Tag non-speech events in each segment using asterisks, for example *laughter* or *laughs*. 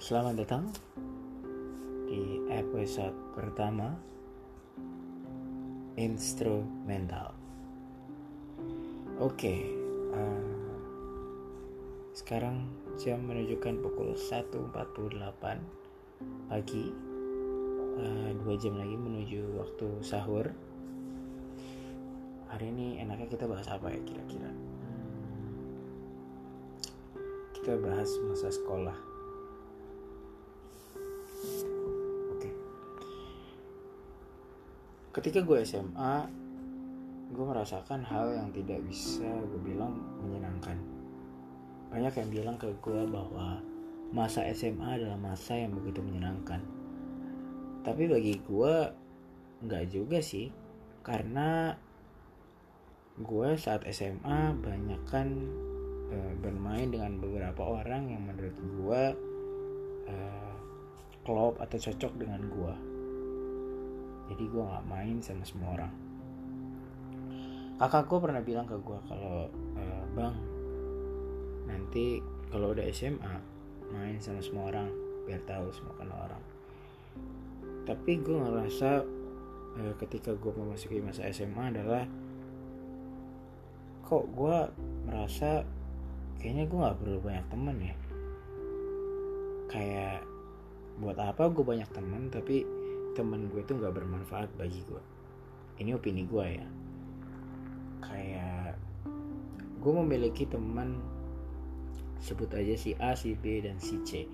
selamat datang di episode pertama instrumental. Oke, uh, sekarang jam menunjukkan pukul 1.48 pagi. Uh, dua jam lagi menuju waktu sahur. Hari ini enaknya kita bahas apa ya kira-kira? kita bahas masa sekolah. Ketika gue SMA, gue merasakan hal yang tidak bisa gue bilang menyenangkan. Banyak yang bilang ke gue bahwa masa SMA adalah masa yang begitu menyenangkan. Tapi bagi gue nggak juga sih, karena gue saat SMA banyak kan uh, bermain dengan beberapa orang yang menurut gue uh, klop atau cocok dengan gue jadi gue nggak main sama semua orang. Kakak gue pernah bilang ke gue kalau uh, bang nanti kalau udah SMA main sama semua orang biar tahu semua kenal orang. Tapi gue ngerasa uh, ketika gue memasuki masa SMA adalah kok gue merasa kayaknya gue nggak perlu banyak temen ya. Kayak buat apa gue banyak temen tapi temen gue itu nggak bermanfaat bagi gue ini opini gue ya kayak gue memiliki teman sebut aja si A, si B, dan si C.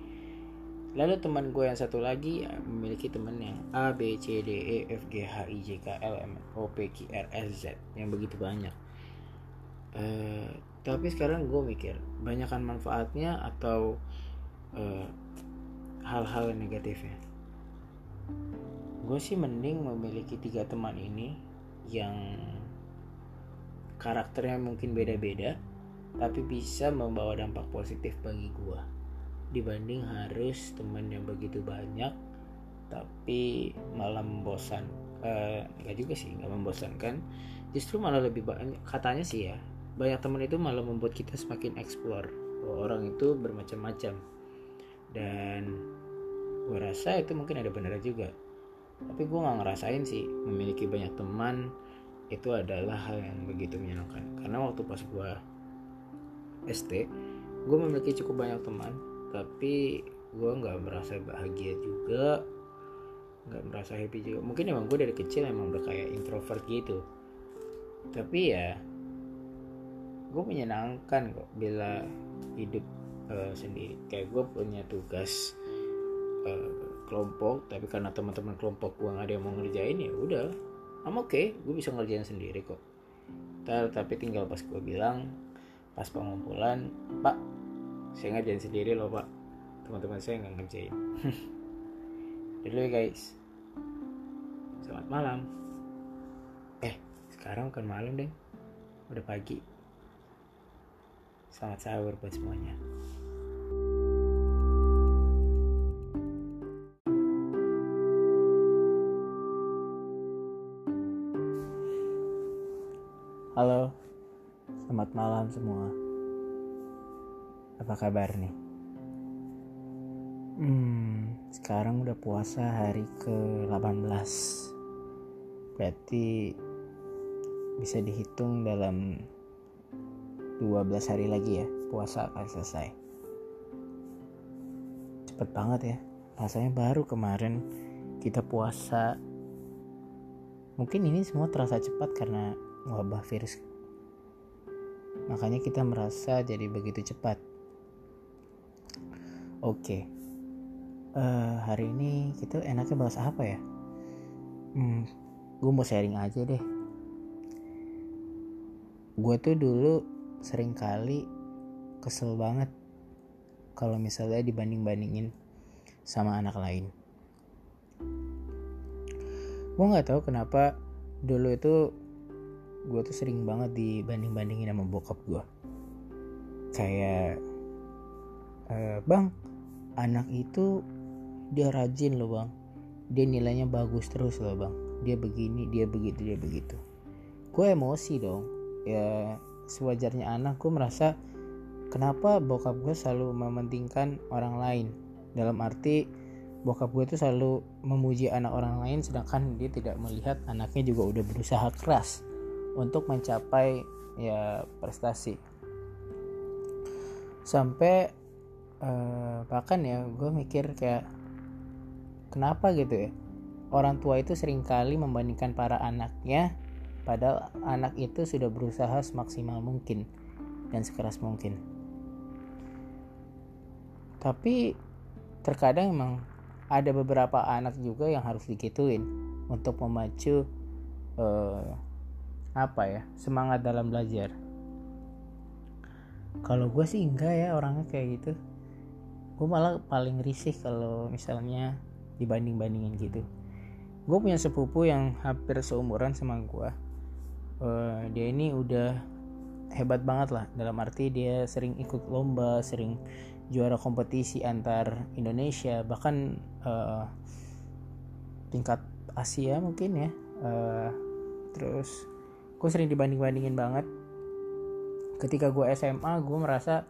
Lalu teman gue yang satu lagi ya, memiliki teman yang A, B, C, D, E, F, G, H, I, J, K, L, M, O, P, Q, R, S, Z yang begitu banyak. Uh, tapi sekarang gue mikir banyakkan manfaatnya atau uh, hal-hal negatifnya gue sih mending memiliki tiga teman ini yang karakternya mungkin beda-beda tapi bisa membawa dampak positif bagi gue dibanding harus teman yang begitu banyak tapi malah membosan uh, enggak juga sih nggak membosankan. Justru malah lebih banyak katanya sih ya banyak teman itu malah membuat kita semakin explore. Orang itu bermacam-macam. Dan gue rasa itu mungkin ada benar juga tapi gue nggak ngerasain sih memiliki banyak teman itu adalah hal yang begitu menyenangkan. Karena waktu pas gue ST gue memiliki cukup banyak teman tapi gue nggak merasa bahagia juga nggak merasa happy juga. Mungkin emang gue dari kecil emang udah kayak introvert gitu. Tapi ya gue menyenangkan kok bila hidup uh, sendiri. Kayak gue punya tugas uh, kelompok tapi karena teman-teman kelompok gue gak ada yang mau ngerjain ya udah I'm okay, gue bisa ngerjain sendiri kok. Ntar, tapi tinggal pas gue bilang pas pengumpulan pak saya ngerjain sendiri loh pak. Teman-teman saya nggak ngerjain. *laughs* Dulu guys. Selamat malam. Eh sekarang bukan malam deh udah pagi. Selamat sahur buat semuanya. Halo, selamat malam semua. Apa kabar nih? Hmm, sekarang udah puasa hari ke-18. Berarti bisa dihitung dalam 12 hari lagi ya puasa akan selesai cepet banget ya rasanya baru kemarin kita puasa mungkin ini semua terasa cepat karena wabah virus makanya kita merasa jadi begitu cepat oke okay. uh, eh, hari ini kita enaknya bahas apa ya hmm, gue mau sharing aja deh gue tuh dulu sering kali kesel banget kalau misalnya dibanding-bandingin sama anak lain. Gue nggak tahu kenapa dulu itu gue tuh sering banget dibanding-bandingin sama bokap gue. Kayak, e, bang, anak itu dia rajin loh bang, dia nilainya bagus terus loh bang, dia begini, dia begitu, dia begitu. Gue emosi dong, ya sewajarnya anak gue merasa kenapa bokap gue selalu mementingkan orang lain? Dalam arti bokap gue tuh selalu memuji anak orang lain sedangkan dia tidak melihat anaknya juga udah berusaha keras untuk mencapai ya prestasi. Sampai uh, bahkan ya gue mikir kayak kenapa gitu ya? Orang tua itu sering kali membandingkan para anaknya padahal anak itu sudah berusaha semaksimal mungkin dan sekeras mungkin. Tapi terkadang emang ada beberapa anak juga yang harus digituin untuk memacu uh, apa ya semangat dalam belajar? Kalau gue sih enggak ya orangnya kayak gitu. Gue malah paling risih kalau misalnya dibanding bandingin gitu. Gue punya sepupu yang hampir seumuran sama gue uh, dia ini udah hebat banget lah dalam arti dia sering ikut lomba sering juara kompetisi antar Indonesia bahkan uh, tingkat Asia mungkin ya. Uh, terus gue sering dibanding bandingin banget. Ketika gue SMA gue merasa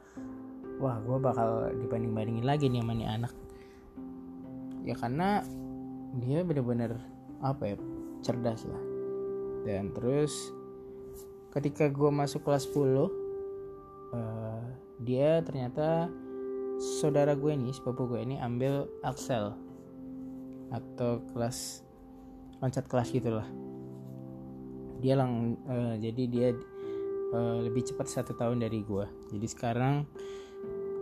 wah gue bakal dibanding bandingin lagi nih sama nih anak. Ya karena dia bener-bener apa ya cerdas lah. Dan terus ketika gue masuk kelas 10 uh, dia ternyata saudara gue nih sepupu gue ini ambil Axel. Atau kelas loncat kelas gitulah dia lang uh, jadi dia uh, lebih cepat satu tahun dari gue jadi sekarang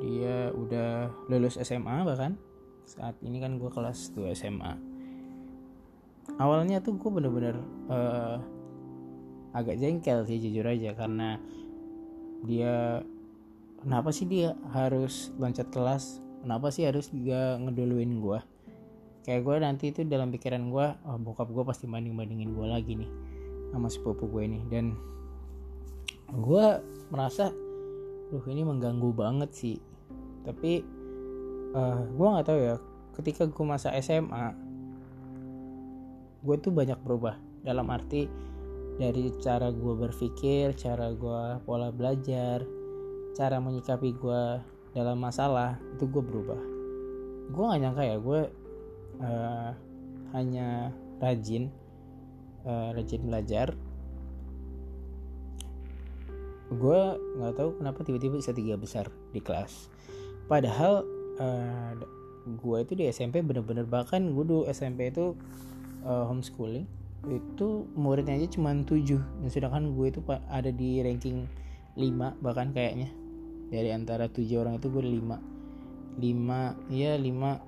dia udah lulus SMA bahkan. Saat ini kan gue kelas 2 SMA awalnya tuh gue bener-bener uh, agak jengkel sih jujur aja. Karena dia kenapa sih dia harus loncat kelas? Kenapa sih harus dia ngeduluin gue kayak gue nanti itu dalam pikiran gue oh bokap gue pasti banding bandingin gue lagi nih sama sepupu gue ini. Dan gue merasa loh ini mengganggu banget sih. Tapi uh, gue nggak tahu ya ketika gue masa SMA gue tuh banyak berubah. Dalam arti dari cara gue berpikir cara gue pola belajar cara menyikapi gue dalam masalah itu gue berubah. Gue gak nyangka ya gue uh, hanya rajin uh, rajin belajar. Gue nggak tahu kenapa tiba-tiba bisa tiga besar di kelas. Padahal uh, gue itu di SMP bener-bener bahkan gue dulu SMP itu uh, homeschooling itu muridnya aja cuma 7 dan sedangkan gue itu ada di ranking 5 bahkan kayaknya. Dari antara tujuh orang itu gue lima. Lima ya lima.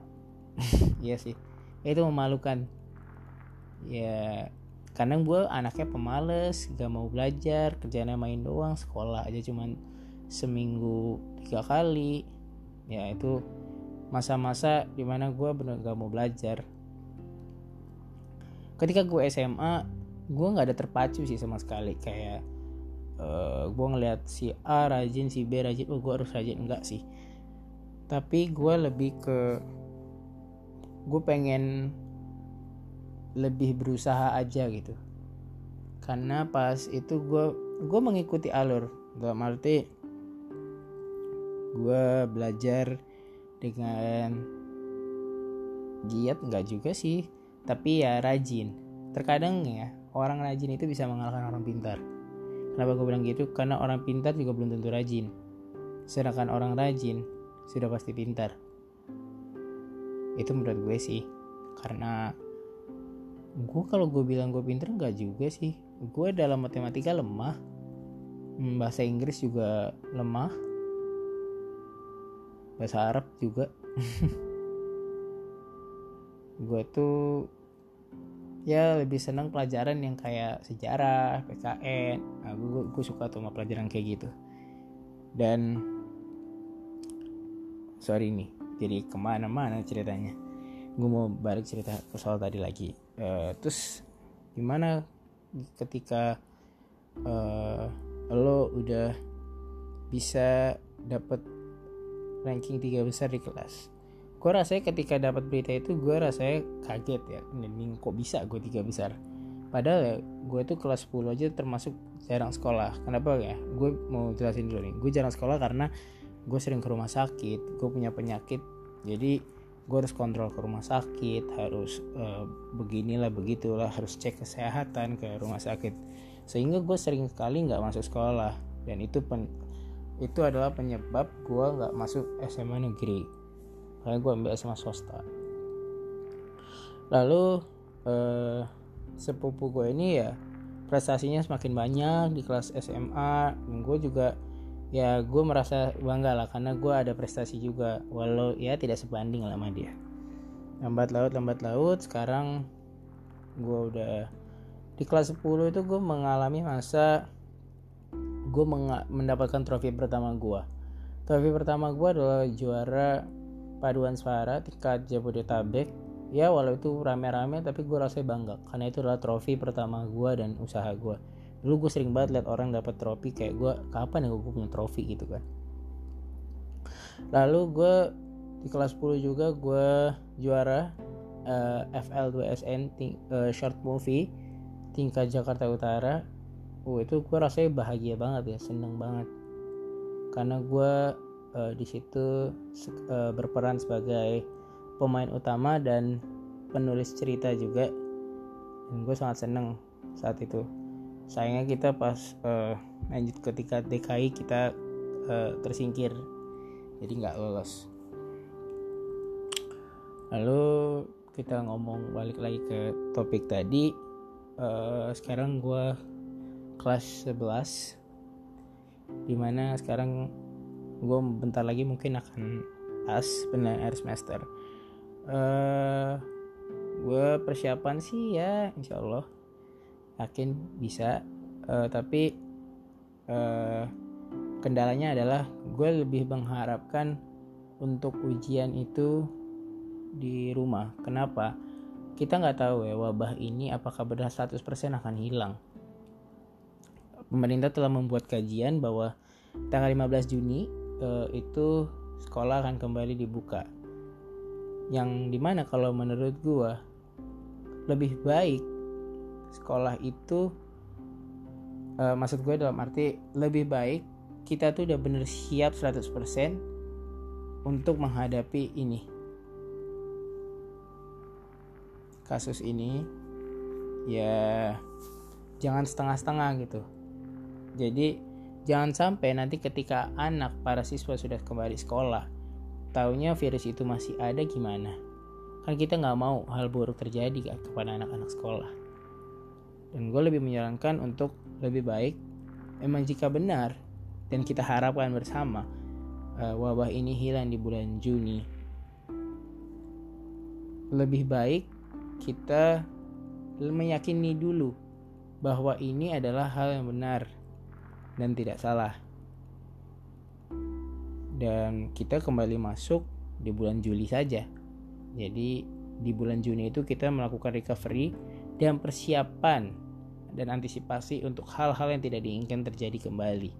*laughs* Iya sih. Itu memalukan. Ya kadang gue anaknya pemalas gak mau belajar kerjanya main doang sekolah aja cuman seminggu tiga kali. Ya itu masa-masa di mana gue bener gak mau belajar. Ketika gue SMA gue nggak ada terpacu sih sama sekali. Kayak uh, eh, gue ngeliat si A rajin si B rajin oh gue harus rajin. Enggak sih. Tapi gue lebih ke gue pengen lebih berusaha aja gitu karena pas itu gue gue mengikuti alur dalam arti gue belajar dengan giat nggak juga sih tapi ya rajin terkadang ya orang rajin itu bisa mengalahkan orang pintar Kenapa gue bilang gitu? Karena orang pintar juga belum tentu rajin. Sedangkan orang rajin sudah pasti pintar. Itu menurut gue sih. Karena gue kalau gue bilang gue pintar nggak juga sih. Gue dalam matematika lemah. Hmm, bahasa Inggris juga lemah. Bahasa Arab juga. *laughs* gue tuh ya lebih senang pelajaran yang kayak sejarah PKN nah, gue, gue suka tuh sama pelajaran kayak gitu dan sorry nih jadi ke mana-mana ceritanya gue mau balik cerita ke soal tadi lagi uh, terus gimana ketika uh, lo udah bisa dapet ranking tiga besar di kelas? Gue rasanya ketika dapat berita itu gue rasanya kaget ya. Ini kok bisa gue tiga besar? Padahal ya gue tuh kelas 10 aja termasuk jarang sekolah. Kenapa ya? Gue mau jelasin dulu nih. Gue jarang sekolah karena gue sering ke rumah sakit gue punya penyakit. Jadi gue harus kontrol ke rumah sakit harus uh, beginilah begitulah harus cek kesehatan ke rumah sakit. Sehingga gue sering sekali nggak masuk sekolah. Dan itu pen itu adalah penyebab gue nggak masuk SMA negeri. Karena gue ambil SMA swasta. Lalu uh, sepupu gue ini ya prestasinya semakin banyak di kelas SMA dan gue juga ya gue merasa bangga lah karena gue ada prestasi juga. Walau ya tidak sebanding lah sama dia. Lambat laut lambat laut sekarang gue udah di kelas 10 itu gue mengalami masa gue mendapatkan trofi pertama gue trofi pertama gue adalah juara paduan suara tingkat Jabodetabek. Ya walau itu rame-rame tapi gue rasa bangga karena itu adalah trofi pertama gue dan usaha gue dulu gue sering banget liat orang dapat trofi kayak gue kapan ya gue punya trofi? gitu kan. Lalu gue di kelas 10 juga gue juara uh, eh, FL2SN uh, short movie tingkat Jakarta Utara. Oh itu gue rasanya bahagia banget ya seneng banget. Karena gue uh, di situ uh, berperan sebagai pemain utama dan penulis cerita juga. Dan gue sangat seneng saat itu sayangnya kita pas uh, lanjut ketika DKI kita uh, tersingkir. Jadi nggak lolos. Lalu kita ngomong balik lagi ke topik tadi. Uh, sekarang gue kelas 11 di mana sekarang gue bentar lagi mungkin akan pas benar air semester. Uh, gue persiapan sih ya insya Allah yakin bisa. Uh, tapi uh, kendalanya adalah gue lebih mengharapkan untuk ujian itu di rumah. Kenapa? Kita nggak tahu ya wabah ini apakah benar 100% akan hilang. Pemerintah telah membuat kajian bahwa tanggal 15 Juni uh, itu sekolah akan kembali dibuka. Yang di mana kalau menurut gue lebih baik sekolah itu uh, maksud gue dalam arti lebih baik kita tuh udah bener siap 100% untuk menghadapi ini. Kasus ini ya jangan setengah-setengah gitu. Jadi jangan sampai nanti ketika anak para siswa sudah kembali sekolah taunya virus itu masih ada gimana? Kan kita nggak mau hal buruk terjadi kepada anak-anak sekolah dan gue lebih menyarankan untuk lebih baik emang jika benar dan kita harapkan bersama uh, wabah ini hilang di bulan Juni. Lebih baik kita meyakini dulu bahwa ini adalah hal yang benar dan tidak salah. Dan kita kembali masuk di bulan Juli saja. Jadi di bulan Juni itu kita melakukan recovery dan persiapan dan antisipasi untuk hal-hal yang tidak diinginkan terjadi kembali.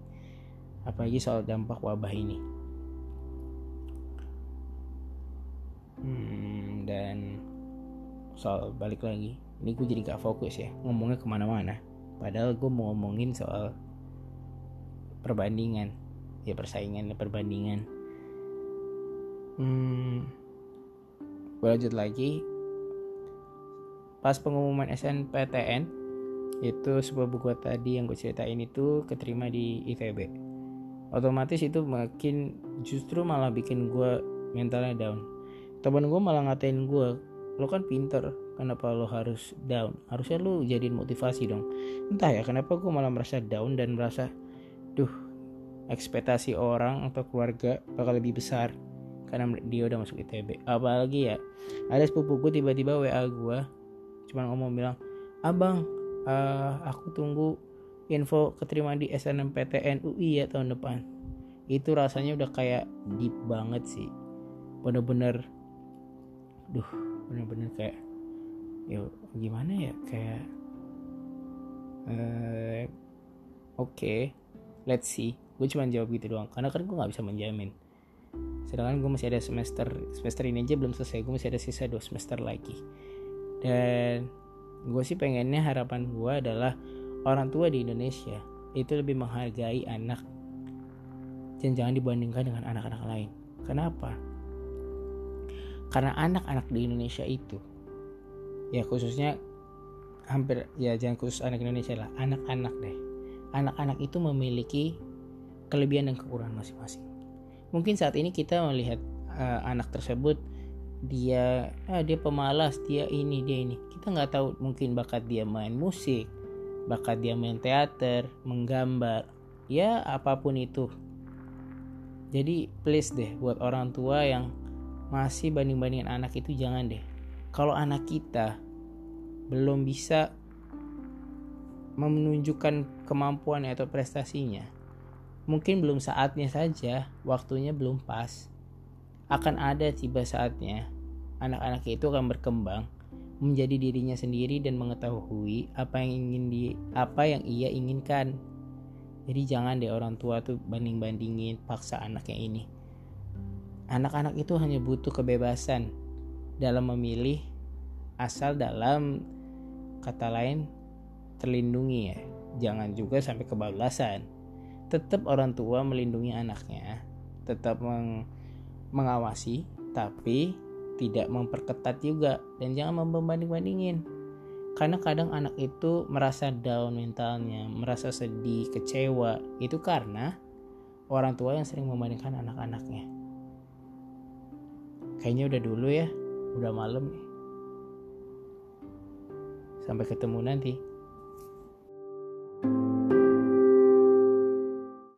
Apalagi soal dampak wabah ini. Hmm, dan soal balik lagi, ini gue jadi gak fokus ya ngomongnya ke mana-mana. Padahal gue mau ngomongin soal perbandingan, ya persaingan perbandingan. Hmm, gue lanjut lagi. Pas pengumuman SNPTN itu sebuah buku tadi yang gue ceritain itu keterima di ITB otomatis itu makin justru malah bikin gue mentalnya down. Teman gue malah ngatain gue lo kan pinter kenapa lo harus down? Harusnya lo jadiin motivasi dong. Entah ya kenapa gue malah merasa down dan merasa duh ekspektasi orang atau keluarga bakal lebih besar. Karena dia udah masuk ITB apalagi ya ada sepupu gue tiba-tiba WA gue cuma ngomong bilang abang uh, aku tunggu info keterima di SNMPTN UI ya tahun depan. Itu rasanya udah kayak deep banget sih. Bener-bener duh bener-bener kayak ya gimana ya kayak uh, oke okay, let's see. Gue cuma jawab gitu doang karena kan gue nggak bisa menjamin. Sedangkan gue masih ada semester semester ini aja belum selesai gue masih ada sisa dua semester lagi dan gue sih pengennya harapan gue adalah orang tua di Indonesia itu lebih menghargai anak dan jangan dibandingkan dengan anak-anak lain. Kenapa? Karena anak-anak di Indonesia itu ya khususnya hampir ya jangan khusus anak Indonesia lah anak-anak deh. Anak-anak itu memiliki kelebihan dan kekurangan masing-masing. Mungkin saat ini kita melihat uh, anak tersebut dia ah, dia pemalas dia ini dia ini. Kita nggak tahu mungkin bakat dia main musik bakat dia main teater menggambar ya apa pun itu. Jadi please deh buat orang tua yang masih banding-bandingin anak itu jangan deh. Kalau anak kita belum bisa menunjukkan kemampuan atau prestasinya mungkin belum saatnya saja waktunya belum pas akan ada tiba saatnya anak-anak itu akan berkembang menjadi dirinya sendiri dan mengetahui apa yang ingin di apa yang ia inginkan jadi jangan deh orang tua tuh banding-bandingin paksa anaknya ini Anak-anak itu hanya butuh kebebasan dalam memilih asal dalam kata lain terlindungi ya. Jangan juga sampai kebablasan. Tetap orang tua melindungi anaknya, tetap meng mengawasi tapi tidak memperketat juga dan jangan membanding-bandingin. Karena kadang anak itu merasa down mentalnya, merasa sedih, kecewa. Itu karena orang tua yang sering membandingkan anak-anaknya. Kayaknya udah dulu ya, udah malam nih. Sampai ketemu nanti.